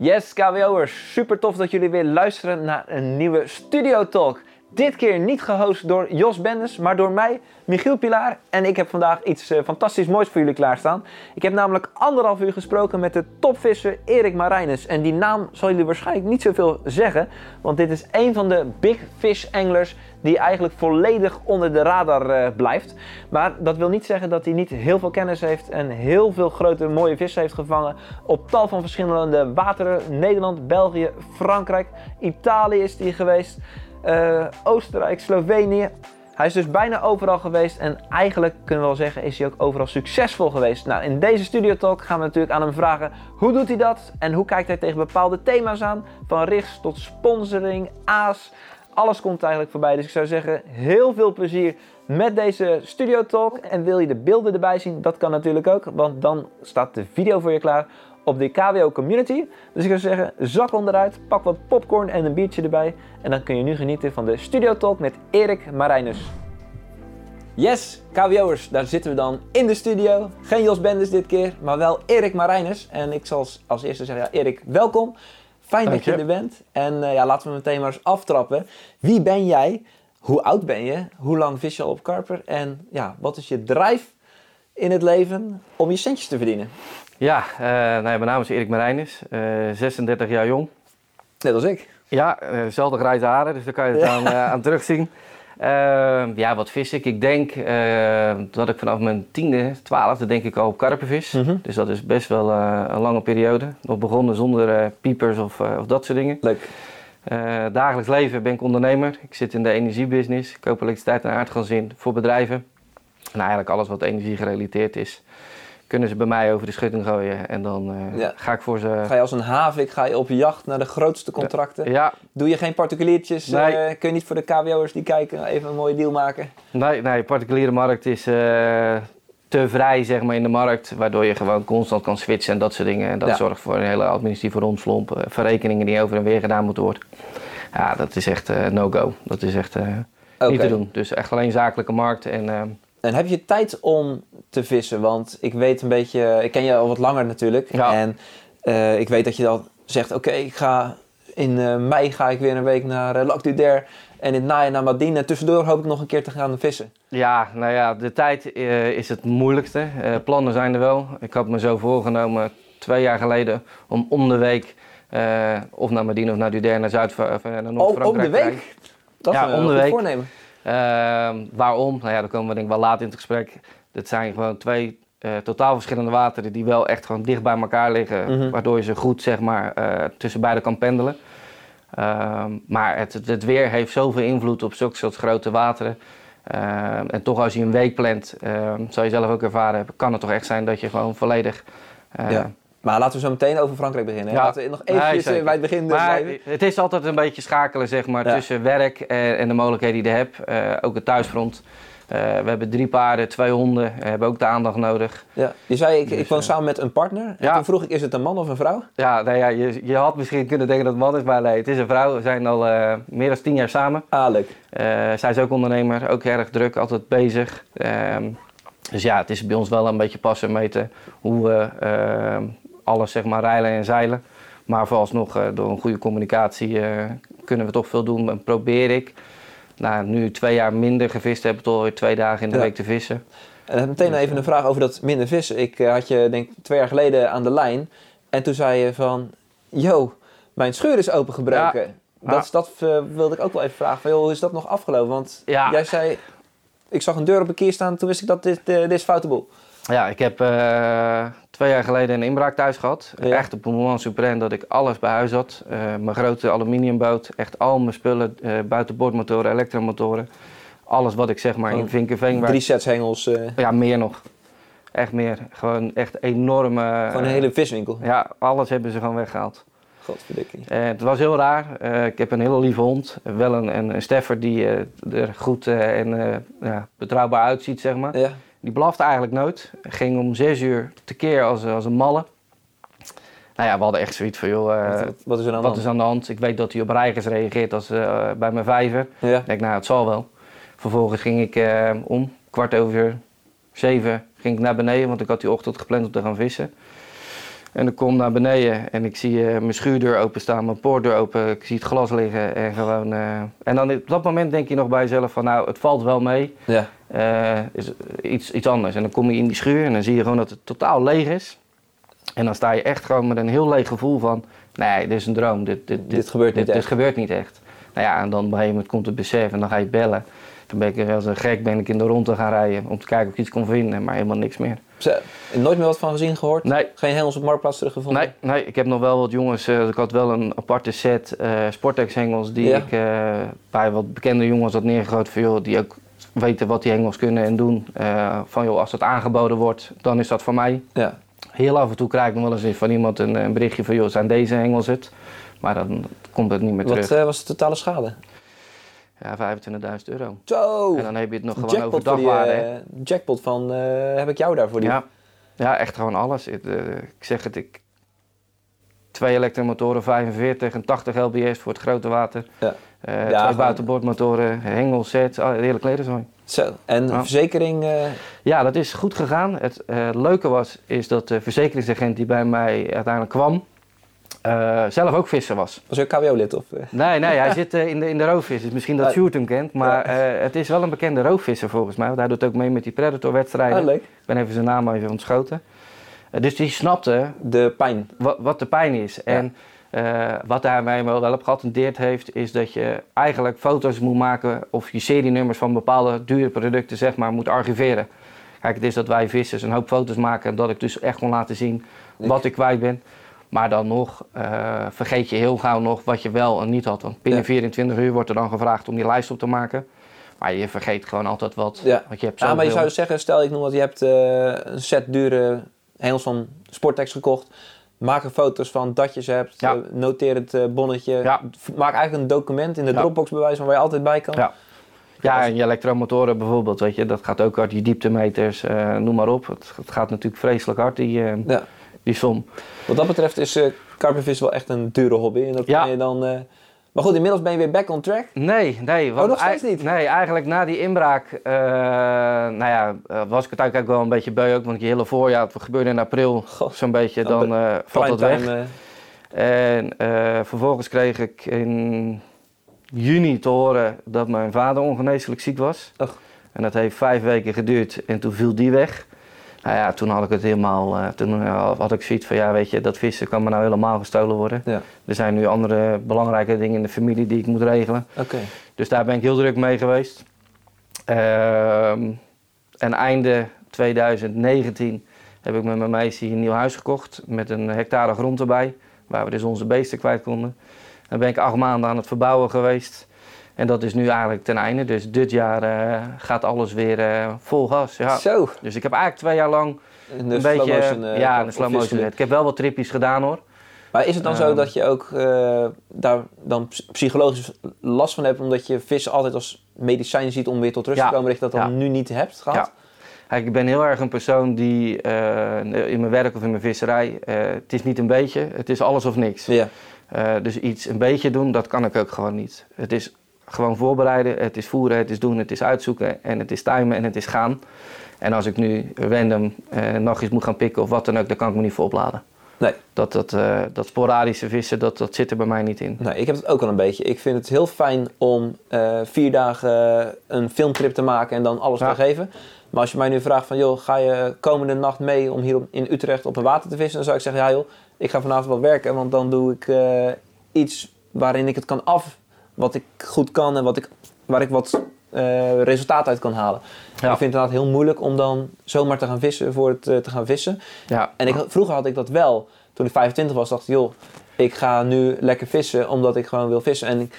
Yes, KWO'ers, super tof dat jullie weer luisteren naar een nieuwe Studio Talk. Dit keer niet gehost door Jos Bendes, maar door mij, Michiel Pilaar. En ik heb vandaag iets uh, fantastisch moois voor jullie klaarstaan. Ik heb namelijk anderhalf uur gesproken met de topvisser Erik Marijnus. En die naam zal jullie waarschijnlijk niet zoveel zeggen, want dit is een van de big fish anglers die eigenlijk volledig onder de radar uh, blijft. Maar dat wil niet zeggen dat hij niet heel veel kennis heeft en heel veel grote mooie vissen heeft gevangen op tal van verschillende wateren. Nederland, België, Frankrijk, Italië is hij geweest uh, Oostenrijk, Slovenië. Hij is dus bijna overal geweest en eigenlijk kunnen we wel zeggen is hij ook overal succesvol geweest. Nou, in deze Studio Talk gaan we natuurlijk aan hem vragen hoe doet hij dat en hoe kijkt hij tegen bepaalde thema's aan. Van richts tot sponsoring, aas, alles komt eigenlijk voorbij. Dus ik zou zeggen heel veel plezier met deze Studio Talk. En wil je de beelden erbij zien, dat kan natuurlijk ook, want dan staat de video voor je klaar op de KWO Community. Dus ik zou zeggen, zak onderuit, pak wat popcorn en een biertje erbij. En dan kun je nu genieten van de Studio Talk met Erik Marijnus. Yes, KWO'ers, daar zitten we dan in de studio. Geen Jos Benders dit keer, maar wel Erik Marijnus. En ik zal als eerste zeggen, ja, Erik, welkom. Fijn dat je. er bent. En uh, ja, laten we meteen maar eens aftrappen. Wie ben jij? Hoe oud ben je? Hoe lang vis je al op karper? En ja, wat is je drive in het leven om je centjes te verdienen? Ja, uh, nou ja, mijn naam is Erik Marijnis, uh, 36 jaar jong. Net als ik. Ja, uh, dezelfde grijze haren, dus daar kan je het aan, uh, aan terugzien. ja, wat vis ik? Ik denk dat ik vanaf mijn tiende, twaalfde denk ik al op karpenvis. Mm -hmm. Dus dat is best wel een lange periode. Nog begonnen zonder piepers of, of, dat soort dingen. Leuk. dagelijks leven ben ik ondernemer. Ik zit in de energiebusiness. Ik koop elektriciteit en aardgas in voor bedrijven. En eigenlijk alles wat energie gerelateerd is kunnen ze bij mij over de schutting gooien. En dan uh, ja. ga ik voor ze... Ga je als een havik, ga je op jacht naar de grootste contracten? Ja. Doe je geen particuliertjes? Nee. Uh, kun je niet voor de KWO'ers die kijken even een mooie deal maken? Nee, nee particuliere markt is uh, te vrij zeg maar, in de markt. Waardoor je gewoon constant kan switchen en dat soort dingen. En dat ja. zorgt voor een hele administratieve romslomp. verrekeningen die over en weer gedaan moeten worden. Ja, dat is echt no-go. Dat is echt okay. niet te doen. Dus echt alleen zakelijke markt en... En heb je tijd om te vissen? Want ik weet een beetje, ik ken je al wat langer natuurlijk. Ja. En uh, ik weet dat je dan zegt, oké, okay, ik ga in uh, mei ga ik weer een week naar uh, Lac du Der. En in het najaar naar Madine. En tussendoor hoop ik nog een keer te gaan vissen. Ja, nou ja, de tijd is het moeilijkste. plannen zijn er wel. Ik had me zo voorgenomen twee jaar geleden om om de week of naar Madine of naar Duder naar Zuid of naar Noord-Frankrijk. Oh, om de week? Dat ja, is een om de week. voornemen. Uh, waarom? Nou ja, daar komen we denk ik wel laat in het gesprek. Dat zijn gewoon twee uh, totaal verschillende wateren die wel echt gewoon dicht bij elkaar liggen. Mm -hmm. Waardoor je ze goed zeg maar, uh, tussen beide kan pendelen. Uh, maar het, het, weer heeft zoveel invloed op zulke soort grote wateren. en toch als je een week plant, ehm, zal je zelf ook ervaren hebben, kan het toch echt zijn dat je gewoon volledig... Ja. Maar laten we zo meteen over Frankrijk beginnen. Ja. Laten we nog eventjes nee, bij het begin maar Het is altijd een beetje schakelen zeg maar, ja. tussen werk en, en, de mogelijkheden die je hebt. Uh, ook het thuisfront. Uh, we hebben drie paarden, twee honden. We hebben ook de aandacht nodig. Ja. Je zei, ik, dus, ik woon samen met een partner. En ja. toen vroeg ik, is het een man of een vrouw? Ja, nou ja je, je had misschien kunnen denken dat het een man is, maar nee, het is een vrouw. We zijn al uh, meer dan tien jaar samen. Ah, leuk. zij is ook ondernemer, ook erg druk, altijd bezig. Ehm, dus ja, het is bij ons wel een beetje passen meten hoe we ehm, alles zeg maar rijlen en zeilen. Maar vooralsnog uh, door een goede communicatie uh, kunnen we toch veel doen. En probeer ik, nou, nu twee jaar minder gevist heb, toch weer twee dagen in de ja. week te vissen. En meteen dus, even een vraag over dat minder vissen. Ik had je denk twee jaar geleden aan de lijn. En toen zei je van, yo, mijn scheur is opengebroken. Ja. Dat, dat wilde ik ook wel even vragen. Van, joh, is dat nog afgelopen? Want ja. jij zei, ik zag een deur op een keer staan. Toen wist ik dat dit, dit is foute boel. Ja, ik heb uh, twee jaar geleden een inbraak thuis gehad. Ja. Echt op een moment suprem dat ik alles bij huis had. Uh, mijn grote aluminiumboot, echt al mijn spullen, uh, buitenboordmotoren, elektromotoren. Alles wat ik zeg maar oh, in Vinkenveen... Drie sets hengels? Ja, meer nog. Echt meer. Gewoon echt enorme... Gewoon een hele viswinkel? Ja, alles hebben ze gewoon weggehaald. Godverdikkie. het was heel raar. ik heb een hele lieve hond. Wel een, een, een steffer die er goed en ja, betrouwbaar uitziet, zeg maar. Ja. Die blafte eigenlijk nooit. Ging om zes uur tekeer als, als een malle. Nou ja, we hadden echt zoiets van, joh, uh, wat, wat, is er aan, wat is aan de hand? Ik weet dat hij op reigers reageert als uh, bij mijn vijver. Ja. Ik denk, nou, het zal wel. Vervolgens ging ik uh, om, kwart over zeven, ging ik naar beneden, want ik had die ochtend gepland om te gaan vissen. En ik kom naar beneden en ik zie eh, mijn schuurdeur openstaan, mijn poortdeur open, ik zie het glas liggen en gewoon... eh, en dan op dat moment denk je nog bij jezelf van nou, het valt wel mee, Ja. Eh, is iets, iets anders. En dan kom je in die schuur en dan zie je gewoon dat het totaal leeg is. En dan sta je echt gewoon met een heel leeg gevoel van, nee, dit is een droom, dit, dit, dit, Dit gebeurt niet dit, echt. dit gebeurt niet echt. Nou ja, en dan op een gegeven moment komt het besef en dan ga je bellen. Toen ben ik als een gek ben ik in de rondte gaan rijden om te kijken of ik iets kon vinden, maar helemaal niks meer. Nooit meer wat van gezien gehoord? Nee, Geen hengels op Marktplaats teruggevonden? Nee, nee, ik heb nog wel wat jongens. eh, ik had wel een aparte set eh Sportex-hengels die Ja. ik eh, bij wat bekende jongens had neergegooid. Van, joh, die ook weten wat die hengels kunnen en doen. Van joh, als dat aangeboden wordt, dan is dat voor mij. Ja. Heel af en toe krijg ik nog wel eens van iemand een, een berichtje van joh, zijn deze hengels het? Maar dan komt het niet meer terug. Wat was de totale schade? Ja, 25.000 euro. Zo! En dan heb je het nog gewoon jackpot over dagwaarde. eh, jackpot van, eh, heb ik jou daarvoor? Die... Ja, ja, echt gewoon alles. Het, eh, ik zeg het, ik, twee elektromotoren, 45 en 80 lbs voor het grote water. Ja. Ja, twee gewoon- buitenboordmotoren, hengelsets, de hele klederzooi. Zo. En Ja. verzekering, Ja, dat is goed gegaan. Het leuke was, is dat de verzekeringsagent die bij mij uiteindelijk kwam, eh, zelf ook visser was. was je ook KWO-lid? Of, eh? Nee, nee, hij zit eh, in de, in de roofvissers. Misschien dat Ah. Sjoerd hem kent, maar het is wel een bekende roofvisser volgens mij. Want hij doet ook mee met die Predator-wedstrijden. Ah, leuk. Ik ben even zijn naam even ontschoten. Dus die snapte De pijn. wat, de pijn is. En wat hij mij wel wel op geattendeerd heeft, is dat je eigenlijk foto's moet maken of je serienummers van bepaalde dure producten zeg maar moet archiveren. Kijk, het is dat wij vissers een hoop foto's maken en dat ik dus echt kon laten zien wat ik kwijt ben. Maar dan nog eh, vergeet je heel gauw nog wat je wel en niet had. Want binnen Ja. 24 uur wordt er dan gevraagd om die lijst op te maken. Maar je vergeet gewoon altijd wat. Ja. Want je hebt Ja, maar je zou dus zeggen, stel ik noem wat, je hebt eh, een set dure hengels van Sportex gekocht. Maak er foto's van dat je ze hebt. Ja. eh, noteer het bonnetje. Maak eigenlijk een document in de. Dropbox bewijs van waar je altijd bij kan. Ja. Ja, en je elektromotoren bijvoorbeeld, weet je, dat gaat ook hard. Je dieptemeters, eh, noem maar op. Het, het gaat natuurlijk vreselijk hard, die, Ja. Die som. Wat dat betreft is karpenvissen wel echt een dure hobby. En dat Ja. kan je dan... eh, Maar goed, inmiddels ben je weer back on track. Nee, nee. want Oh, nog steeds niet? Nee, eigenlijk na die inbraak, eh, nou ja, was ik het eigenlijk ook wel een beetje beu ook. Want je hele voorjaar, het gebeurde in april, zo'n beetje, dan eh, valt het weg. En vervolgens kreeg ik in juni te horen dat mijn vader ongeneeslijk ziek was. Och. En dat heeft vijf weken geduurd en toen viel die weg. Nou ja, toen had ik het helemaal, eh, toen eh, had ik zoiets van, ja weet je, dat vissen kan me nou helemaal gestolen worden. ja, Er zijn nu andere belangrijke dingen in de familie die ik moet regelen. oké. Dus daar ben ik heel druk mee geweest. Ehm, en einde 2019 heb ik met mijn meisje een nieuw huis gekocht met een hectare grond erbij, waar we dus onze beesten kwijt konden. Dan ben ik acht maanden aan het verbouwen geweest. En dat is nu eigenlijk ten einde. Dus dit jaar eh, gaat alles weer eh, vol gas. Ja. Zo. Dus ik heb eigenlijk twee jaar lang een slow beetje motion, eh, ja, een slow motion. Ik heb wel wat tripjes gedaan hoor. Maar is het dan zo Ehm. dat je ook daar dan ps- psychologisch last van hebt, omdat je vissen altijd als medicijn ziet om weer tot rust Ja. te komen, dat je dat dan Ja. nu niet hebt gehad? Ja. Ik ben heel erg een persoon die in mijn werk of in mijn visserij, het is niet een beetje, het is alles of niks. Ja. Dus iets een beetje doen, dat kan ik ook gewoon niet. Het is gewoon voorbereiden, het is voeren, het is doen, het is uitzoeken en het is timen en het is gaan. En als ik nu random eh nachtjes moet gaan pikken of wat dan ook, dan kan ik me niet voor opladen. Nee. Dat, dat, eh, dat sporadische vissen, dat, dat zit er bij mij niet in. Nee, ik heb het ook wel een beetje. Ik vind het heel fijn om eh, vier dagen een filmtrip te maken en dan alles Ja. te geven. Maar als je mij nu vraagt van, joh, ga je komende nacht mee om hier op- in Utrecht op een water te vissen? Dan zou ik zeggen, ja joh, ik ga vanavond wel werken, want dan doe ik eh, iets waarin ik het kan af, wat ik goed kan en wat ik, waar ik wat eh, resultaat uit kan halen. Ja. Ik vind het inderdaad heel moeilijk om dan zomaar te gaan vissen voor het eh, te gaan vissen. Ja, En ik, vroeger had ik dat wel. Toen ik 25 was, dacht ik, joh, ik ga nu lekker vissen omdat ik gewoon wil vissen. En ik,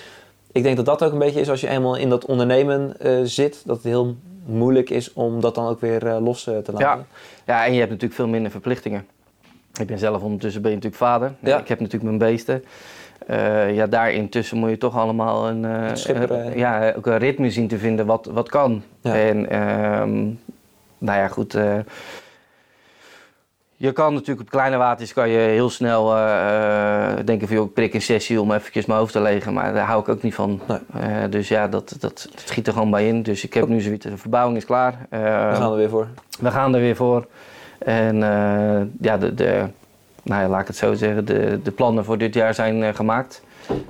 ik denk dat dat ook een beetje is als je eenmaal in dat ondernemen eh, zit, dat het heel moeilijk is om dat dan ook weer los te laten. Ja, en je hebt natuurlijk veel minder verplichtingen. Ik ben zelf ondertussen ben je natuurlijk vader. Ja. Ik heb natuurlijk mijn beesten. Eh, ja, daar intussen moet je toch allemaal een, eh, een- eh. ja, ook een ritme zien te vinden wat, wat kan. Ja. En ehm, nou ja, goed. je kan natuurlijk op kleine waters kan je heel snel denken van joh, ik prik een sessie om eventjes mijn hoofd te legen. Maar daar hou ik ook niet van. Nee. Dus ja, dat, dat, dat schiet er gewoon bij in. Dus ik heb nu zoiets, de verbouwing is klaar. Daar gaan we weer voor. we gaan er weer voor. En ja, de, de, nou ja, laat ik het zo zeggen, de, de plannen voor dit jaar zijn eh, gemaakt.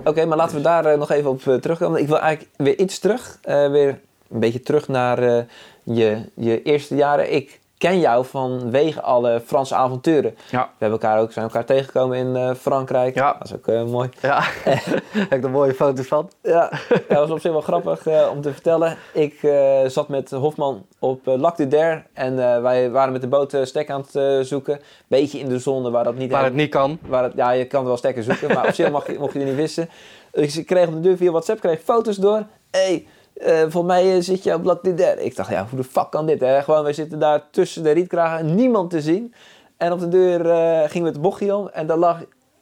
Oké, maar laten we daar eh, nog even op eh, terugkomen. Ik wil eigenlijk weer iets terug. weer een beetje terug naar je, je eerste jaren. Ik ken jou vanwege alle Franse avonturen. Ja. We hebben elkaar ook, zijn elkaar tegengekomen in eh, Frankrijk. Ja. Dat is ook eh, mooi. Ja, heb ik er mooie foto's van. Ja, dat was op zich wel grappig eh, om te vertellen. Ik zat met Hofman op Lac du Der en wij waren met de boot stek aan het zoeken. Beetje in de zone waar dat niet... Waar het niet kan. Waar het, ja, je kan wel stekken zoeken, maar op zich mag je, mocht je niet wissen. Dus ik kreeg op de deur via WhatsApp kreeg foto's door. hey, eh, volgens mij eh, zit je op du Der. Ik dacht, ja, hoe de fuck kan dit? Hè? Gewoon, wij zitten daar tussen de rietkragen, niemand te zien. En op de deur eh, gingen we het bochtje om en daar lag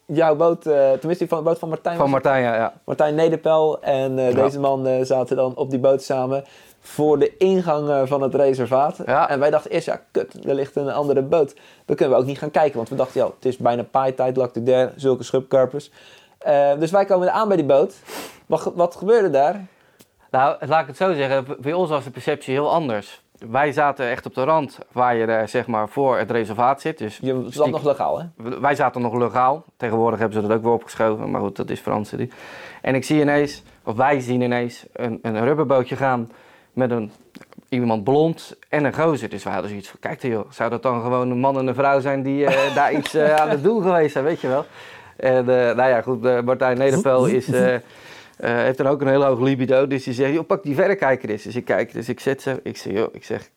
jouw boot, eh, tenminste die van de boot van Martijn. Van? Martijn, ja. ja. Martijn Nederpel en eh, Ja. deze man eh, zaten dan op die boot samen voor de ingang eh, van het reservaat. Ja. En wij dachten eerst, ja kut, er ligt een andere boot. Dan kunnen we ook niet gaan kijken, want we dachten, ja, het is bijna paaitijd, Lac de Der, zulke schubkarpers. Eh, dus wij komen aan bij die boot. Wat, wat gebeurde daar? Nou, laat ik het zo zeggen, bij ons was de perceptie heel anders. Wij zaten echt op de rand waar je zeg maar voor het reservaat zit. Dus Je zat stiek- nog legaal, hè? wij zaten nog legaal. Tegenwoordig hebben ze dat ook weer opgeschoven, maar goed, dat is Franse. En ik zie ineens, of wij zien ineens, een, een rubberbootje gaan met een, iemand blond en een gozer. Dus wij hadden zoiets van, kijk joh, zou dat dan gewoon een man en een vrouw zijn die eh, daar iets eh, aan het doen geweest zijn, weet je wel? En eh, nou ja, goed, Martijn Nederpel is... eh, heeft dan ook een heel hoog libido, dus die zegt, joh, pak die verrekijker eens. Dus ik kijk, dus ik zet ze, ik zeg, joh, ik zeg,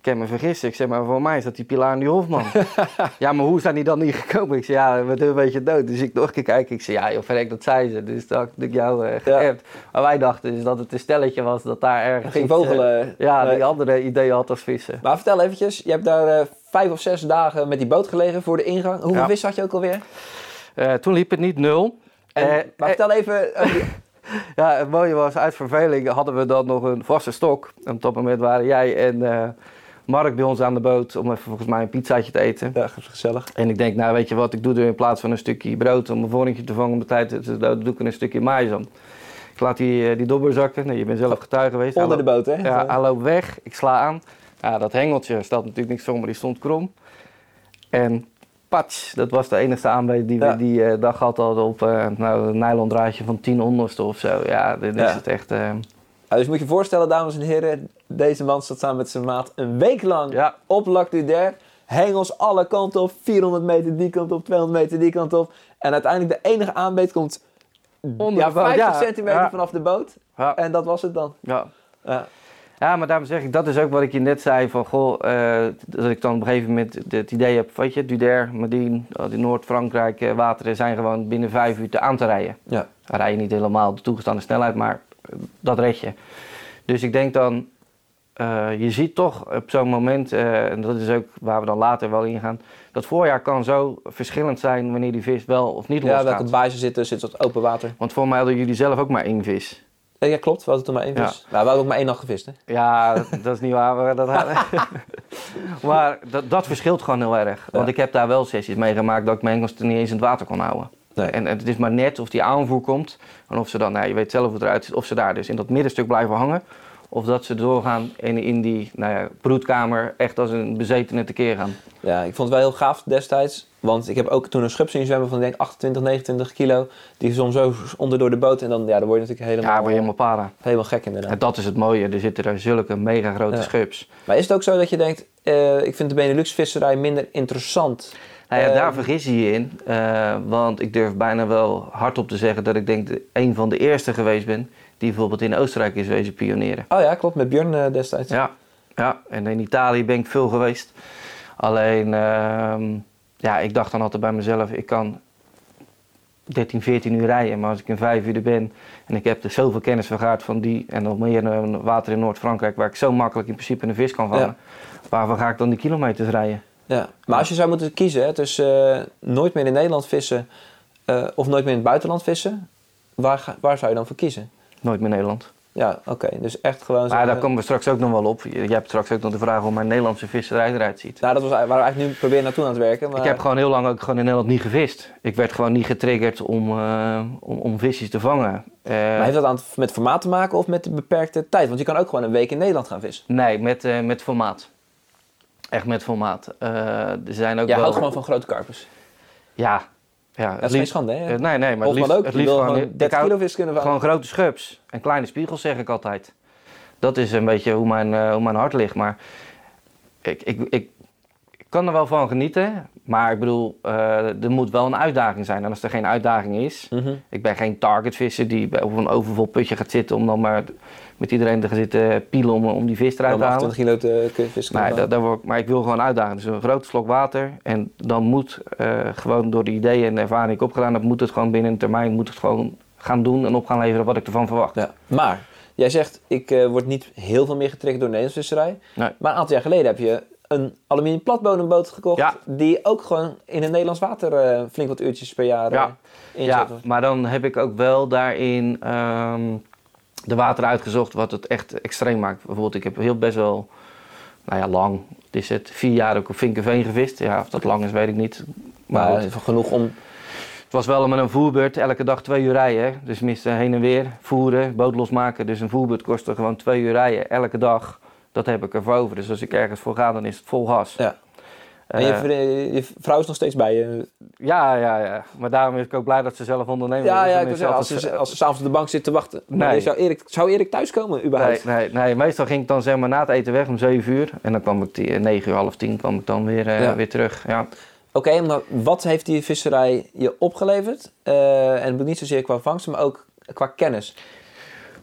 ik kan me vergissen. Ik zeg, maar voor mij is dat die Pilar die Hofman. ja, maar hoe zijn die dan niet gekomen? Ik zeg, ja, we doen een beetje dood. Dus ik nog een keer kijken. Ik zeg, ja, joh, verrek, dat zei ze. Dus dat had ik jou geappt. Maar wij dachten dus dat het een stelletje was dat daar ergens... Ging iets, eh, vogelen. ja, Nee. die andere ideeën had als vissen. Maar vertel eventjes, je hebt daar vijf of zes dagen met die boot gelegen voor de ingang. Hoeveel Ja. vis had je ook alweer? Toen liep het niet nul. En, Eh, maar eh, vertel even, eh, Ja, het mooie was, uit verveling hadden we dan nog een vaste stok. En op dat moment waren jij en Mark bij ons aan de boot om even volgens mij een pizzaatje te eten. ja, gezellig. En ik denk, nou weet je wat, ik doe er in plaats van een stukje brood om een vorentje te vangen om de tijd te doden, doe ik er een stukje maïs om. Ik laat die, die dobber zakken. Nee, je bent zelf getuige geweest. Onder de boot, hè? Ja, hij loopt weg. Ik sla aan. Ja, dat hengeltje stelt natuurlijk niks voor, maar die stond krom. En patsch, dat was de enige aanbeet die we die eh, dag hadden hadden op eh, nou, een nylon draadje van 10 onderste of zo. Ja, dit is het echt... eh, Ja, dus moet je je voorstellen, dames en heren, deze man staat samen met zijn maat een week lang op Lac du Der. Hengels alle kanten op, 400 meter die kant op, 200 meter die kant op. En uiteindelijk de enige aanbeet komt Onder ja, de boot, 50 ja. centimeter vanaf de boot. En dat was het dan. ja. Ja. Ja, maar daarom zeg ik, dat is ook wat ik je net zei van, goh, eh, dat ik dan op een gegeven moment het idee heb, weet je, Duder, Medine, al die Noord-Frankrijk eh, wateren zijn gewoon binnen vijf uur te aan te rijden. Ja. Dan rij je niet helemaal de toegestane snelheid, maar eh, dat red je. Dus ik denk dan, eh, je ziet toch op zo'n moment, eh, en dat is ook waar we dan later wel ingaan, dat voorjaar kan zo verschillend zijn wanneer die vis wel of niet Ja, losgaat. welke basis zitten, zit dat open water. Want voor mij hadden jullie zelf ook maar één vis. Ja, klopt. We hadden toen maar één Ja. vis. Nou, we hadden ook maar één nacht gevist, hè? Ja, dat, dat is niet waar. Maar dat, maar dat, dat verschilt gewoon heel erg. Want Ja. ik heb daar wel sessies meegemaakt dat ik mijn engels er niet eens in het water kon houden. Nee. En, en het is maar net of die aanvoer komt. En of ze dan, nou, je weet zelf hoe het eruit ziet, of ze daar dus in dat middenstuk blijven hangen. Of dat ze doorgaan en in die nou ja, broedkamer echt als een bezetene tekeer gaan. Ja, ik vond het wel heel gaaf destijds. Want ik heb ook toen een schub zien zwemmen van denk ik 28, 29 kilo. Die soms zo onder door de boot. En dan, ja, dan word je natuurlijk helemaal, Ja, word je helemaal para. helemaal gek inderdaad. En dat is het mooie. Er zitten er zulke mega grote Ja. schubs. Maar is het ook zo dat je denkt, eh, ik vind de Benelux-visserij minder interessant? Nou ja, Eh, daar vergis je je in. eh, want ik durf bijna wel hardop te zeggen dat ik denk de, een van de eerste geweest ben die bijvoorbeeld in Oostenrijk is wezen pionieren. Oh ja, klopt, met Björn eh, destijds. Ja, ja, en in Italië ben ik veel geweest. Alleen, ehm, ja, ik dacht dan altijd bij mezelf, ik kan 13, 14 uur rijden. Maar als ik in 5 uur er ben en ik heb er zoveel kennis vergaard van die en nog meer eh, water in Noord-Frankrijk, waar ik zo makkelijk in principe een vis kan vangen. Ja. Waarvoor ga ik dan die kilometers rijden? Ja. Maar als je zou moeten kiezen hè, tussen eh, nooit meer in Nederland vissen of nooit meer in het buitenland vissen, waar, waar zou je dan voor kiezen? Nooit meer Nederland. Ja, oké. Dus echt gewoon Maar daar komen we straks ook nog wel op. Je, je hebt straks ook nog de vraag hoe mijn Nederlandse visserij eruit ziet. Nou, dat was waar we eigenlijk nu proberen naartoe aan het werken. Maar... Ik heb gewoon heel lang ook gewoon in Nederland niet gevist. Ik werd gewoon niet getriggerd om, eh, om, om visjes te vangen. Eh, Maar heeft dat aan, met formaat te maken of met de beperkte tijd? Want je kan ook gewoon een week in Nederland gaan vissen. Nee, met, eh, met formaat. Echt met formaat. Er zijn ook Jij wel... houdt gewoon van grote karpers. Ja. Ja Dat is geen schande, hè? Eh, nee, nee, maar het liefst, ook, het liefst wil gewoon, gewoon ik 30 hou- kilo vis kunnen. Gewoon grote schubs en kleine spiegels, zeg ik altijd. Dat is een beetje hoe mijn, eh, hoe mijn hart ligt. Maar ik, ik, ik, ik kan er wel van genieten. Maar ik bedoel, eh, er moet wel een uitdaging zijn. En als er geen uitdaging is... Mhm. Ik ben geen targetvisser die op een overvol putje gaat zitten... om dan maar met iedereen te gaan zitten pielen om, om die vis eruit te halen. 28 kilo te kun- vis kunnen Nee, vangen. daar, daar word ik, maar ik wil gewoon uitdagen. Dus een grote slok water. En dan moet eh, gewoon door de ideeën en de ervaring die ik opgedaan heb, moet het gewoon binnen een termijn moet het gewoon gaan doen en op gaan leveren wat ik ervan verwacht. Ja. Maar, jij zegt, ik eh, word niet heel veel meer getriggerd door Nederlandse visserij. Nee. Maar een aantal jaar geleden heb je een aluminium platbodemboot gekocht. Ja. Die ook gewoon in het Nederlands water eh, flink wat uurtjes per jaar Ja. eh, Ja, maar dan heb ik ook wel daarin ehm, de water uitgezocht wat het echt extreem maakt. Bijvoorbeeld, ik heb heel best wel, nou ja, lang, het is het, vier jaar ook op Vinkenveen gevist. Ja, of dat lang is, weet ik niet. Maar genoeg om... Het was wel met een voerbeurt, elke dag twee uur rijden. hè. Dus minstens heen en weer, voeren, boot losmaken. Dus een voerbeurt kostte gewoon twee uur rijden, elke dag. Dat heb ik ervoor over. Dus als ik ergens voor ga, dan is het vol gas. Ja. En je, Eh, je vrouw is nog steeds bij je. ja, ja, ja. Maar daarom ben ik ook blij dat ze zelf ondernemen Ja, is. ja, ik is zeggen, als ze, als ze s'avonds op de bank zit te wachten. Nee. Zou, Erik, zou Erik thuiskomen überhaupt? Nee, nee, nee, meestal ging ik dan zeg maar na het eten weg om 7 uur. En dan kwam ik die, 9 uur, half 10 kwam ik dan weer, eh, Ja. weer terug. Ja. Oké, maar wat heeft die visserij je opgeleverd? Eh, en niet zozeer qua vangst, maar ook qua kennis.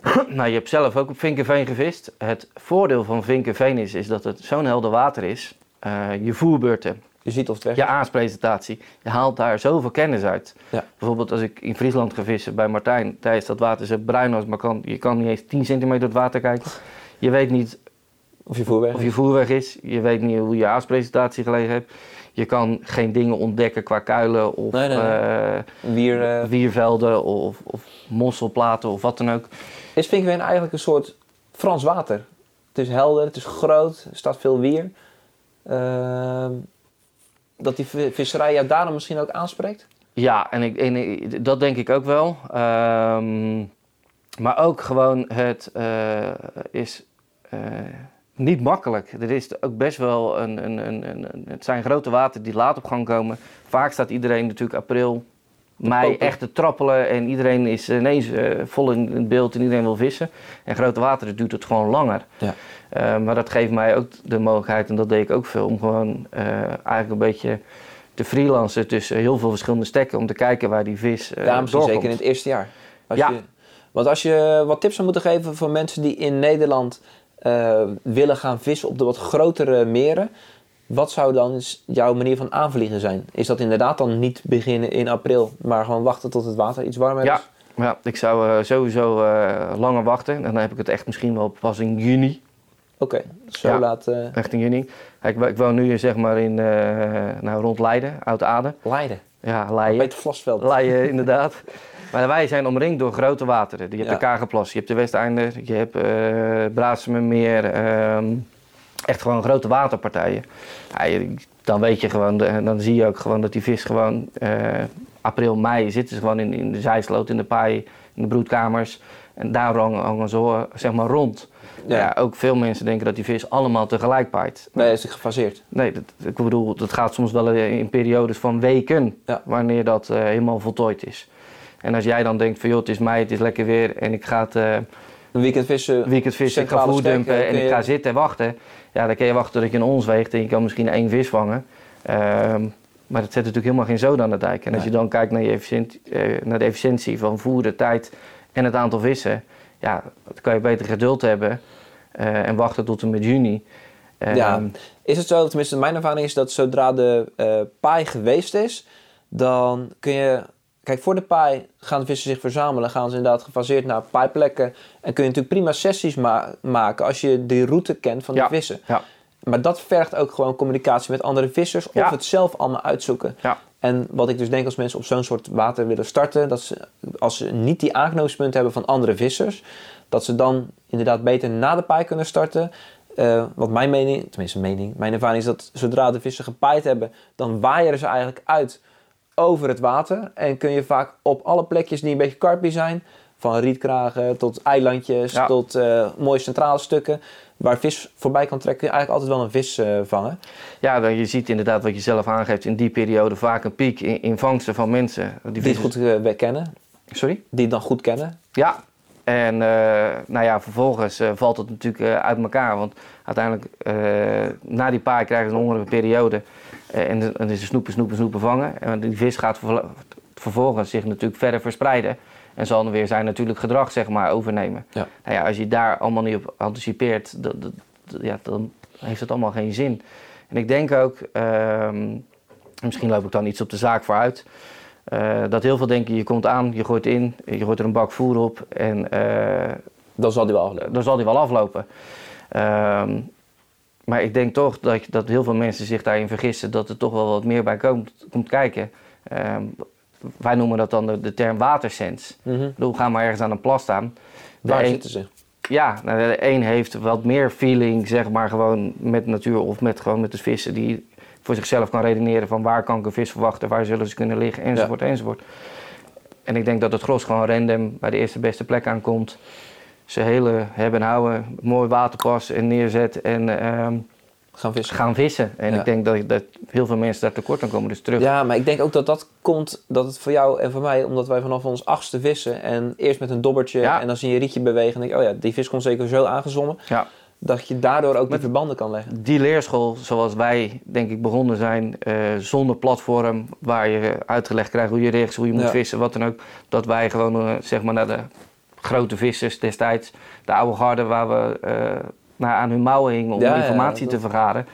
nou, je hebt zelf ook op Vinkenveen gevist. Het voordeel van Vinkenveen is, is dat het zo'n helder water is. Eh, je voerbeurten, Je ziet of het weg je aaspresentatie, je haalt daar zoveel kennis uit. Ja. Bijvoorbeeld als ik in Friesland ga vissen bij Martijn, is dat water zo bruin als maar kan. Je kan niet eens 10 centimeter door het water kijken. Je weet niet Of je voerweg. of je voerweg is. Je weet niet hoe je aaspresentatie gelegen hebt. Je kan geen dingen ontdekken qua kuilen of Nee, nee, nee. eh, Wier, eh, wiervelden of, of mosselplaten of wat dan ook. is Vinkenveen eigenlijk een soort Frans water? Het is helder, het is groot, er staat veel wier. Ehm, dat die vi- visserij jou daarom misschien ook aanspreekt? Ja, en, ik, en dat denk ik ook wel. Ehm, maar ook gewoon, het eh, is eh, niet makkelijk. Er is ook best wel een, een, een, een, Het zijn grote wateren die laat op gang komen. Vaak staat iedereen natuurlijk april, popen. echt te trappelen. En iedereen is ineens eh, vol in het beeld en iedereen wil vissen. En grote wateren duurt het gewoon langer. Ja. Eh, maar dat geeft mij ook de mogelijkheid, en dat deed ik ook veel, om gewoon eh, eigenlijk een beetje te freelancen tussen heel veel verschillende stekken om te kijken waar die vis doorkomt. zeker in het eerste jaar. Als Ja. je, want als je wat tips zou moeten geven voor mensen die in Nederland willen gaan vissen op de wat grotere meren, wat zou dan jouw manier van aanvliegen zijn? Is dat inderdaad dan niet beginnen in april, maar gewoon wachten tot het water iets warmer Ja, is? ja, ik zou eh, sowieso eh, langer wachten. En dan heb ik het echt misschien wel pas in juni. Oké, zo Ja. laat uh, Echt in juni. Kijk, ik woon nu zeg maar in, nou, rond Leiden, Oud-Aden. Leiden. Ja, Leiden. Peter Vlasveld. Leiden, inderdaad. Maar wij zijn omringd door grote wateren. Je hebt Ja. de Kagerplas, je hebt de Westeinder, je hebt ehm echt gewoon grote waterpartijen. Ja, dan weet je gewoon, dan zie je ook gewoon dat die vis gewoon eh, april, mei zitten ze gewoon in, in de zijsloot, in de paai, in de broedkamers. En daar hangen, hangen ze eh, zeg maar rond. Ja. Ja. ook veel mensen denken dat die vis allemaal tegelijk paait. Nee, is het gefaseerd. Nee, dat, ik bedoel, dat gaat soms wel in periodes van weken, Ja. wanneer dat eh, helemaal voltooid is. En als jij dan denkt van joh, het is mei, het is lekker weer en ik ga het eh, Een weekend vissen. weekend vissen, ik ga voerdumpen eh, en ik je- ga zitten en wachten. Ja, dan kun je wachten tot je een ons weegt en je kan misschien één vis vangen. Ehm, maar dat zet natuurlijk helemaal geen zoden aan de dijk. En als je dan kijkt naar, je efficiënt, eh, naar de efficiëntie van voeren, tijd en het aantal vissen. Ja, dan kan je beter geduld hebben eh, en wachten tot en met juni. Ja. Ehm, Is het zo, tenminste mijn ervaring is dat zodra de eh paai geweest is, dan kun je... Kijk, voor de paai gaan de vissen zich verzamelen, gaan ze inderdaad gefaseerd naar paaiplekken. En kun je natuurlijk prima sessies ma- maken als je de route kent van de Ja. vissen. Ja. Maar dat vergt ook gewoon communicatie met andere vissers of het zelf allemaal uitzoeken. Ja. En wat ik dus denk als mensen op zo'n soort water willen starten, dat ze, als ze niet die aanknopingspunten hebben van andere vissers, dat ze dan inderdaad beter na de paai kunnen starten. Eh wat mijn mening, tenminste mening, mijn ervaring is dat zodra de vissen gepaaid hebben, dan waaieren ze eigenlijk uit over het water. En kun je vaak op alle plekjes die een beetje karpie zijn, Van rietkragen tot eilandjes, Ja. tot eh, mooie centrale stukken. Waar vis voorbij kan trekken. Eigenlijk altijd wel een vis eh, vangen. Ja, dan, je ziet inderdaad wat je zelf aangeeft in die periode vaak een piek in, in vangsten van mensen. Die Die goed eh, kennen. Sorry? Die het dan goed kennen. Ja. En nou ja, vervolgens valt het natuurlijk uit elkaar. Want uiteindelijk, na die paai krijgen ze een hongerige periode. Eh, en dan is er snoepen, snoepen, snoepen vangen. En die vis gaat vervol- vervolgens zich natuurlijk verder verspreiden. En zal dan weer zijn natuurlijk gedrag zeg maar overnemen. Ja. Nou ja, als je daar allemaal niet op anticipeert, dat, dat- dat- ja, dan heeft het allemaal geen zin. En ik denk ook, ehm, misschien loop ik dan iets op de zaak vooruit, eh dat heel veel denken, je komt aan, je gooit in, je gooit er een bak voer op en eh, Dan zal die wel aflopen. dan zal die wel aflopen. Ehm, maar ik denk toch dat, dat heel veel mensen zich daarin vergissen dat er toch wel wat meer bij komt, komt kijken. Ehm, wij noemen dat dan de, de term watersens. Mhm. Ik bedoel, ga maar ergens aan een plas staan. De Waar een- zitten ze? ja, nou, de een heeft wat meer feeling, zeg maar, gewoon met natuur of met, gewoon met de vissen. Die voor zichzelf kan redeneren van waar kan ik een vis verwachten, waar zullen ze kunnen liggen, enzovoort, enzovoort. En ik denk dat het gros gewoon random bij de eerste beste plek aankomt. Ze hele hebben en houden, mooi waterpas en neerzet en ehm, Gaan vissen. gaan vissen. En Ja. ik denk dat, dat heel veel mensen daar tekort aan komen. Dus terug. Ja, maar ik denk ook dat dat komt, dat het voor jou en voor mij, omdat wij vanaf ons achtste vissen en eerst met een dobbertje Ja. en dan zie je een rietje bewegen en denk je, oh ja, die vis komt zeker zo aangezommen, Ja. dat je daardoor ook die Met- verbanden kan leggen. die leerschool, zoals wij denk ik begonnen zijn, eh, zonder platform, waar je uitgelegd krijgt hoe je rechts, hoe je moet Ja. vissen, wat dan ook. Dat wij gewoon eh, zeg maar naar de grote vissers destijds, de oude garde waar we eh, naar aan hun mouwen hingen om Ja, ja, informatie dat- te vergaren.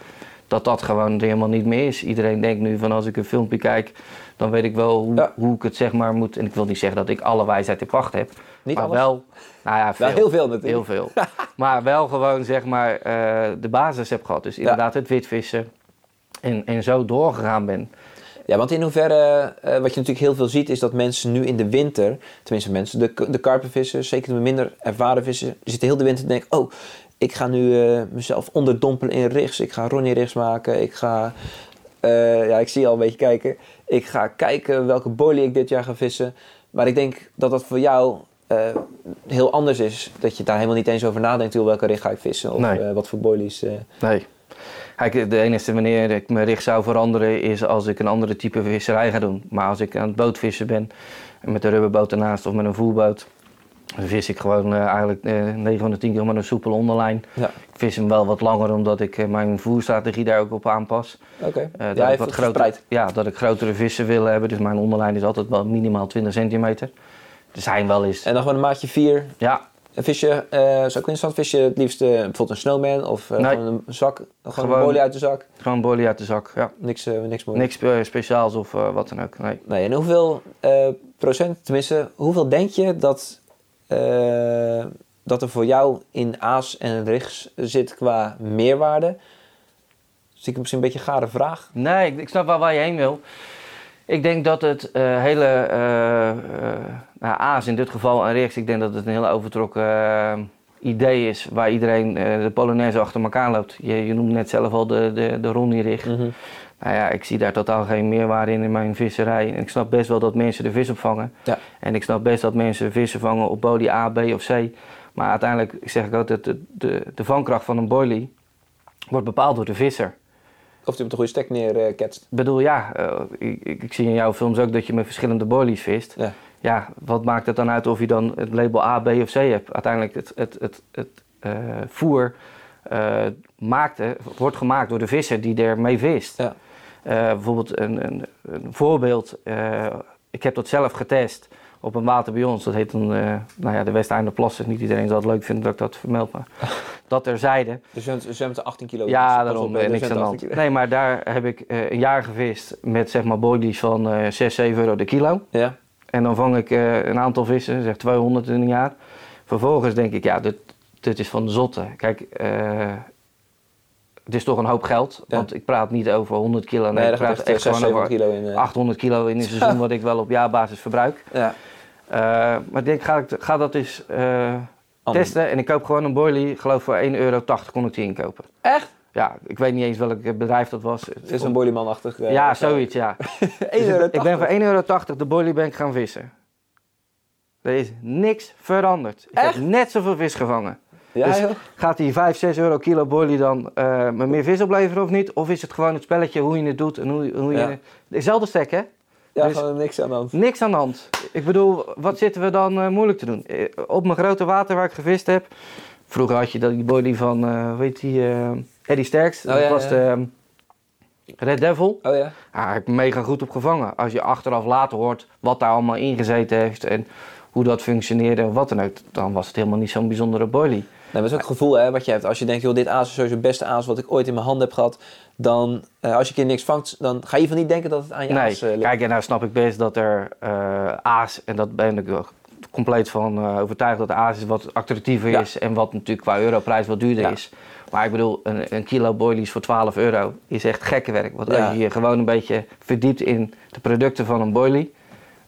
Dat dat gewoon helemaal niet meer is. Iedereen denkt nu van als ik een filmpje kijk, dan weet ik wel hoe, Ja. hoe ik het zeg maar moet. En ik wil niet zeggen dat ik alle wijsheid in pacht heb. Niet maar alles? wel, nou ja, veel. Wel heel veel natuurlijk. Heel veel. maar wel gewoon zeg maar eh, de basis heb gehad. Dus inderdaad het witvissen. En, en zo doorgegaan ben. Ja, want in hoeverre, eh, wat je natuurlijk heel veel ziet, is dat mensen nu in de winter, tenminste mensen, de, de karpenvissers, zeker de minder ervaren vissers, zitten heel de winter te denken, oh, ik ga nu eh, mezelf onderdompelen in rigs, ik ga Ronnie rigs maken, ik ga, eh, ja, ik zie je al een beetje kijken, ik ga kijken welke boilie ik dit jaar ga vissen. Maar ik denk dat dat voor jou heel anders is, dat je daar helemaal niet eens over nadenkt, hoe welke rig ga ik vissen of Nee. wat voor boilies. eh. Nee. Kijk, de enige manier dat ik mijn richt zou veranderen is als ik een andere type visserij ga doen. Maar als ik aan het bootvissen ben, met een rubberboot ernaast of met een voerboot, dan vis ik gewoon eh, eigenlijk eh 9 van de 10 keer met een soepel onderlijn. ja, Ik vis hem wel wat langer omdat ik eh, mijn voerstrategie daar ook op aanpas. oké. Eh, ja, wat verspreid. ja, dat ik grotere vissen wil hebben. Dus mijn onderlijn is altijd wel minimaal 20 centimeter. Er zijn wel eens. En dan gewoon een maatje 4, Ja, Een visje, eh zou ik interessant, vis je het liefst eh, bijvoorbeeld een snowman of eh, Nee. gewoon een zak, gewoon, Gewoon- een bolie uit de zak, gewoon bolie uit de zak. Ja. niks, niks. Niks speciaals of wat dan ook. Nee. Nee, en hoeveel procent, tenminste, hoeveel denk je dat, dat er voor jou in aas en rigs zit qua meerwaarde? Zie ik misschien een beetje een gare vraag. Nee, ik, ik snap wel waar je heen wil. Ik denk dat het hele nou, aas in dit geval en rechts, ik denk dat het een heel overtrokken eh, idee is waar iedereen eh, de Polonaise achter elkaar loopt. Je, je noemt net zelf al de, de, de Ronnie-rig. Mhm. Nou ja, ik zie daar totaal geen meerwaarde in in mijn visserij. En ik snap best wel dat mensen de vis opvangen. Ja. En ik snap best dat mensen vissen vangen op bolie A, B of C. Maar uiteindelijk zeg ik altijd, de, de, de vangkracht van een bolie wordt bepaald door de visser. Of die op de goede stek neerketst. Ik bedoel, ja, eh, ik, ik, ik zie in jouw films ook dat je met verschillende boilies vist. Ja. Ja, wat maakt het dan uit of je dan het label A, B of C hebt? Uiteindelijk, het, het, het, het eh, voer eh, maakte, wordt gemaakt door de visser die ermee vist. Ja. Eh, bijvoorbeeld een, een, een voorbeeld, ik heb dat zelf getest op een water bij ons. Dat heet dan nou ja, de Westeinderplassen. Niet iedereen zal het leuk vinden dat ik dat vermeld, maar dat terzijde. Dus ze zwemt 18 kilo. Ja, Dus daarom eh, niks er aan de zwemt hand. 18 kilo. Nee, maar daar heb ik een jaar gevist met zeg maar boilies van eh 6, 7 euro de kilo. Ja, En dan vang ik eh, een aantal vissen, zeg 200 in een jaar. Vervolgens denk ik, ja, dit, dit is van de zotte. Kijk, eh, het is toch een hoop geld. Ja. Want ik praat niet over 100 kilo. Nee, nee, ik praat echt echt 6, gewoon 7 over kilo in. eh. 800 kilo in een seizoen wat ik wel op jaarbasis verbruik. Ja, Eh, maar ik denk, ga, ik, ga dat eens eh, testen. En ik koop gewoon een boilie. Geloof voor 1,80 euro kon ik die inkopen. Echt? Ja, ik weet niet eens welk bedrijf dat was. Het is een boilieman-achtig. eh, ja, zoiets, ja. 1 euro. Ik ben voor 1,80 euro de boiliebank gaan vissen. Er is niks veranderd. Ik Echt? heb net zoveel vis gevangen. Ja, Dus joh. gaat die 5, 6 euro kilo boilie dan eh, me meer vis opleveren of niet? Of is het gewoon het spelletje hoe je het doet en hoe, hoe je... Ja. Dezelfde stek, hè? ja, dus- gewoon niks aan de hand. Niks aan de hand. Ik bedoel, wat zitten we dan eh, moeilijk te doen? Op mijn grote water waar ik gevist heb... Vroeger had je dat die boilie van, weet die, eh Eddie Sterks. Oh, dat ja, was ja. de ehm, Red Devil. Oh ja? Heb ik mega goed op gevangen. Als je achteraf later hoort wat daar allemaal ingezeten heeft... en hoe dat functioneerde en wat dan ook... dan was het helemaal niet zo'n bijzondere boilie. Nee, dat is ook het gevoel hè, wat je hebt. Als je denkt, joh, dit aas is sowieso het beste aas wat ik ooit in mijn hand heb gehad. Dan, eh, als je een keer niks vangt, dan ga je van niet denken dat het aan je Nee, aas eh, ligt. kijk, en nou snap ik best dat er eh, aas, en dat ben ik wel compleet van eh, overtuigd dat de is wat attractiever Ja. is en wat natuurlijk qua europrijs wat duurder Ja. is. Maar ik bedoel, een, een kilo boilies voor 12 euro is echt gekke werk. Want als je je gewoon een beetje verdiept in de producten van een boilie,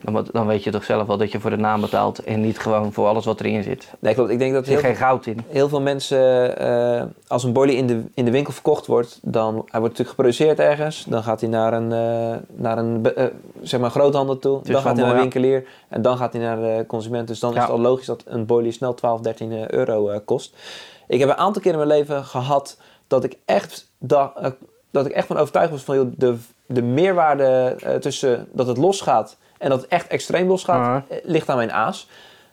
dan, dan weet je toch zelf wel dat je voor de naam betaalt en niet gewoon voor alles wat erin zit. Er Nee, klopt. Ik denk dat zit heel, geen goud in. heel veel mensen, eh, als een boilie in de, in de winkel verkocht wordt, dan hij wordt natuurlijk geproduceerd ergens. Dan gaat hij naar een, eh, naar een eh, zeg maar groothandel toe. Dan gaat hij naar een winkelier. En dan gaat hij naar de consument. Dus dan is het al logisch dat een boilie snel 12, 13 euro kost. Ik heb een aantal keer in mijn leven gehad dat ik echt, da- eh, dat ik echt van overtuigd was van joh, de, de meerwaarde tussen dat het losgaat en dat het echt extreem losgaat, Aha. eh, ligt aan mijn aas.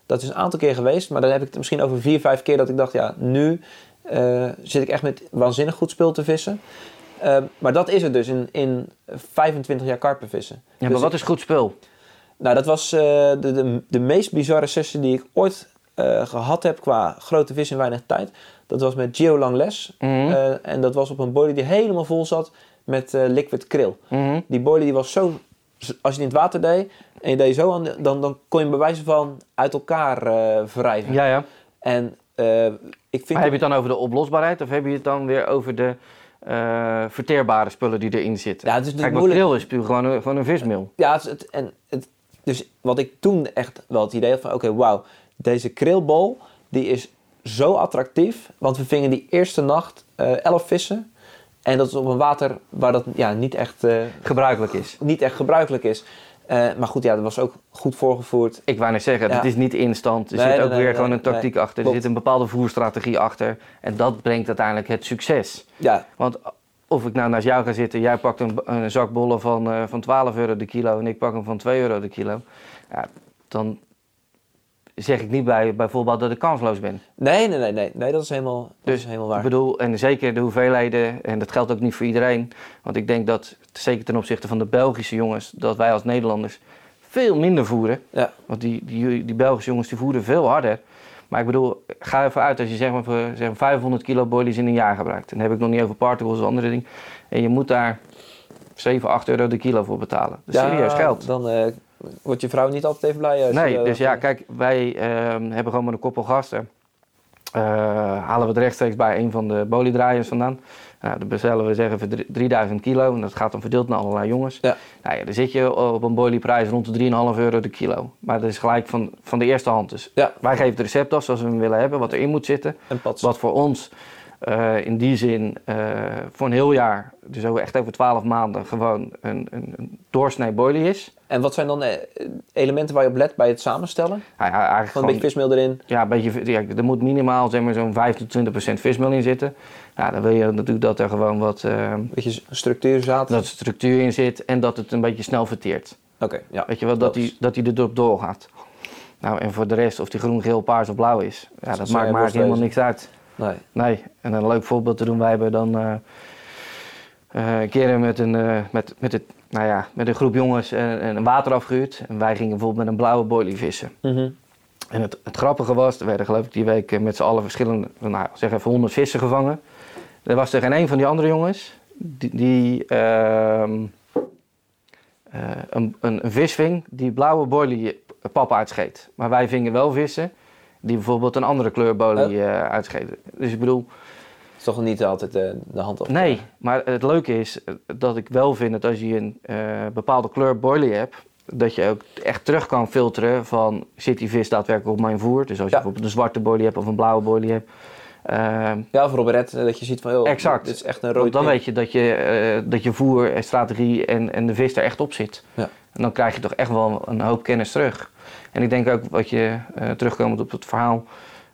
Dat is een aantal keer geweest, maar dan heb ik het misschien over vier, vijf keer dat ik dacht, ja, nu eh, zit ik echt met waanzinnig goed spul te vissen. Eh, maar dat is het dus in, in 25 jaar karpenvissen. Ja, maar Dus wat is goed spul? nou, dat was eh, de, de, de meest bizarre sessie die ik ooit eh, gehad heb qua grote vis in weinig tijd. Dat was met Geo Langles. Eh, en dat was op een boilie die helemaal vol zat met liquid krill. Mhm. Die boilie die was zo... Als je in het water deed en je deed zo aan, dan, dan kon je wijze van uit elkaar eh wrijven. Ja, ja. En eh, ik vind... Maar heb je het dan over de oplosbaarheid of heb je het dan weer over de eh, verteerbare spullen die erin zitten? Ja, het is natuurlijk Kijk, moeilijk. krill is puur gewoon een, gewoon een vismeel. Ja, het, het- en het, dus wat ik toen echt wel het idee had van... Oké, wauw, deze krillbol die is zo attractief. Want we vingen die eerste nacht eh 11 vissen. En dat is op een water waar dat ja, niet, echt, eh, Gebruikelijk is. niet echt gebruikelijk is. Eh, maar goed, ja, dat was ook goed voorgevoerd. Ik wou net zeggen, Ja. het is niet instant. Er Nee, zit nee, ook nee, weer gewoon een tactiek achter. Er Klopt. zit een bepaalde voerstrategie achter. En dat brengt uiteindelijk het succes. Ja, Want of ik nou naast jou ga zitten, jij pakt een, een zak bollen van, eh, van 12 euro de kilo en ik pak hem van 2 euro de kilo. Ja, dan zeg ik niet bij, bijvoorbeeld dat ik kansloos ben. nee, nee, nee, nee, nee dat is helemaal, dat Dus is helemaal waar. Ik bedoel, en zeker de hoeveelheden, en dat geldt ook niet voor iedereen. Want ik denk dat, zeker ten opzichte van de Belgische jongens, dat wij als Nederlanders veel minder voeren. Ja, Want die, die, die Belgische jongens die voeren veel harder. Maar ik bedoel, ga even uit als je zeg maar, voor, zeg maar 500 kilo boilies in een jaar gebruikt. En dan heb ik nog niet over particles of andere dingen. En je moet daar 7, 8 euro de kilo voor betalen. Dat is Ja, serieus geld. Dan eh, wordt je vrouw niet altijd even blij. als Nee, je, eh, dus ja, dat- kijk, wij ehm, hebben gewoon met een koppel gasten. eh, halen we het rechtstreeks bij een van de boliedraaiers vandaan. Nou, dat bestellen we zeggen voor drie- 3000 kilo. En dat gaat dan verdeeld naar allerlei jongens. Ja. Nou ja, dan zit je op een boilieprijs rond de 3,5 euro de kilo. Maar dat is gelijk van, van de eerste hand. Dus Ja. wij geven het recept af zoals we hem willen hebben, wat erin moet zitten. En. Wat voor ons eh, in die zin eh, voor een heel jaar, dus over, echt over 12 maanden, gewoon een, een, een doorsnee boilie is. En wat zijn dan eh, elementen waar je op let bij het samenstellen? Ja, eigenlijk Gewoon een beetje vismeel erin. Ja, een beetje, ja, er moet minimaal zeg maar, zo'n 5 tot 20 procent vismeel in zitten. Ja, dan wil je natuurlijk dat er gewoon wat Een beetje structuur zaten. dat er structuur in zit en dat het een beetje snel verteert. Oké, ja. Weet je wel, dat die, dat die er door doorgaat. Nou, en voor de rest, of die groen, geel, paars of blauw is, ja, dat maakt worst helemaal niks uit. Nee. Nee, en een leuk voorbeeld te doen, wij hebben dan eh, eh, een keer met een, eh, met, met, het, nou ja, met een groep jongens een, een water afgehuurd. En wij gingen bijvoorbeeld met een blauwe boilie vissen. Mhm. En het, het grappige was, er werden geloof ik die week met z'n allen verschillende, nou zeg even 100 vissen gevangen. Er was er geen een van die andere jongens die, die ehm, eh, een, een, een vis ving die blauwe boilie pap uitscheet. Maar wij vingen wel vissen die bijvoorbeeld een andere kleur boilie eh, uitscheten. Dus ik bedoel, is toch niet altijd eh, de hand op. nee, maar het leuke is dat ik wel vind dat als je een eh, bepaalde kleur boilie hebt, dat je ook echt terug kan filteren van zit die vis daadwerkelijk op mijn voer. Dus als je Ja. bijvoorbeeld een zwarte boilie hebt of een blauwe boilie hebt, Ehm, Ja, of Robert, dat je ziet van, joh, Exact. dit is echt een want rood dan ding. weet je dat je, eh, dat je voer, en strategie en, en de vis er echt op zit. Ja. En dan krijg je toch echt wel een hoop kennis terug. En ik denk ook wat je, eh, terugkomend op het verhaal,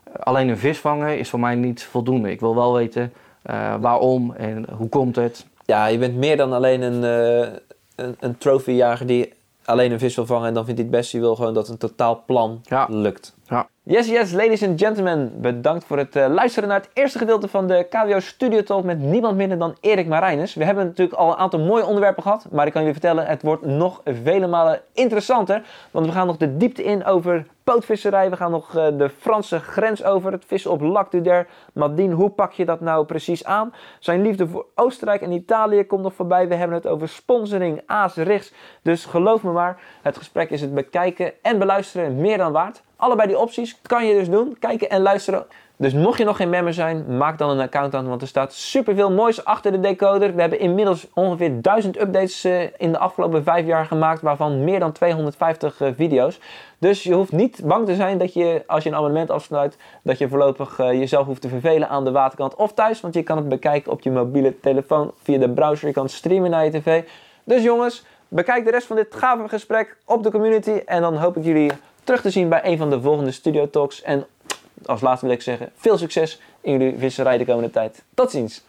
eh, alleen een vis vangen is voor mij niet voldoende. Ik wil wel weten eh, waarom en hoe komt het. Ja, je bent meer dan alleen een, eh een, een trofeejager die alleen een vis wil vangen en dan vindt hij het best. Je wil gewoon dat een totaal plan Ja. lukt. Ja. Yes, yes, ladies and gentlemen. Bedankt voor het eh, luisteren naar het eerste gedeelte van de KWO Studio Talk met niemand minder dan Erik Marijnus. We hebben natuurlijk al een aantal mooie onderwerpen gehad, maar ik kan jullie vertellen, het wordt nog vele malen interessanter. Want we gaan nog de diepte in over pootvisserij, we gaan nog eh, de Franse grens over, het vissen op Lac du Der. Madine, hoe pak je dat nou precies aan? Zijn liefde voor Oostenrijk en Italië komt nog voorbij. We hebben het over sponsoring, aas. Dus geloof me maar, het gesprek is het bekijken en beluisteren meer dan waard. Allebei die opties kan je dus doen, kijken en luisteren. Dus mocht je nog geen member zijn, maak dan een account aan, want er staat superveel moois achter de decoder. We hebben inmiddels ongeveer 1000 updates eh, in de afgelopen 5 jaar gemaakt, waarvan meer dan 250 eh, video's. Dus je hoeft niet bang te zijn dat je, als je een abonnement afsluit, dat je voorlopig eh, jezelf hoeft te vervelen aan de waterkant of thuis. Want je kan het bekijken op je mobiele telefoon via de browser. Je kan streamen naar je tv. Dus jongens, bekijk de rest van dit gave gesprek op de community. En dan hoop ik jullie terug te zien bij een van de volgende Studio Talks. En als laatste wil ik zeggen, veel succes in jullie visserij de komende tijd. Tot ziens!